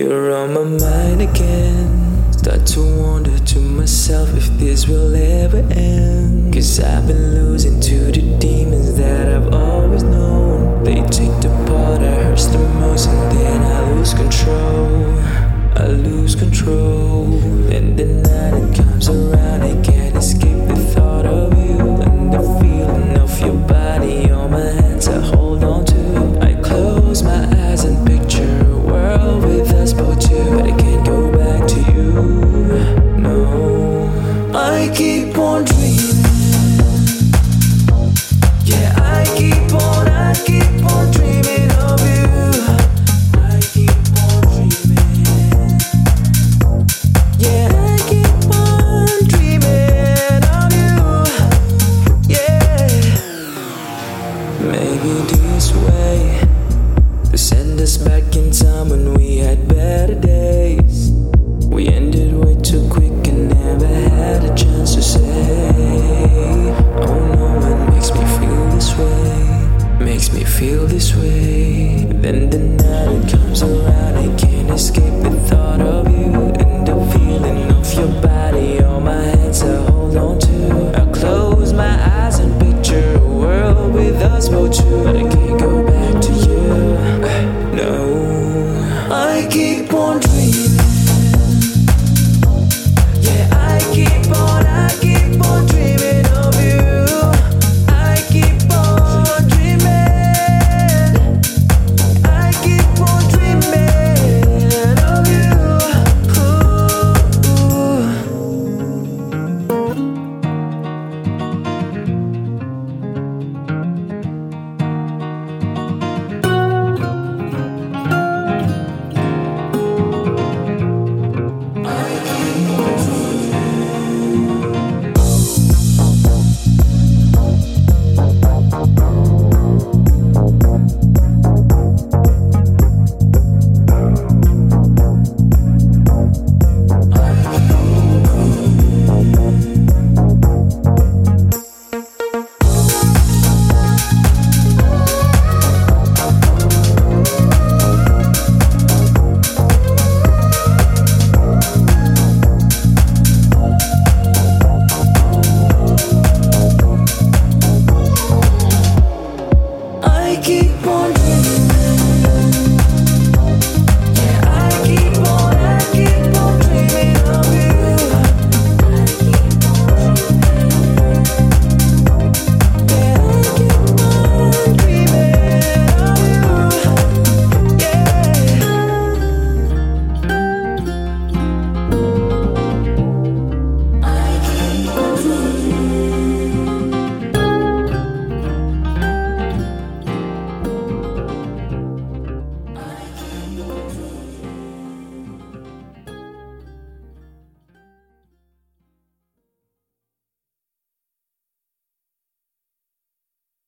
You're on my mind again. Start to wonder to myself if this will ever end. Cause I've been losing to the demons that I've always known. They take the part that hurts the most, and then I lose control. I lose control. And the night it comes around, I can't escape the thought of you and the feeling of your body on my hands. Me feel this way. Then the night comes around, I can't escape the thought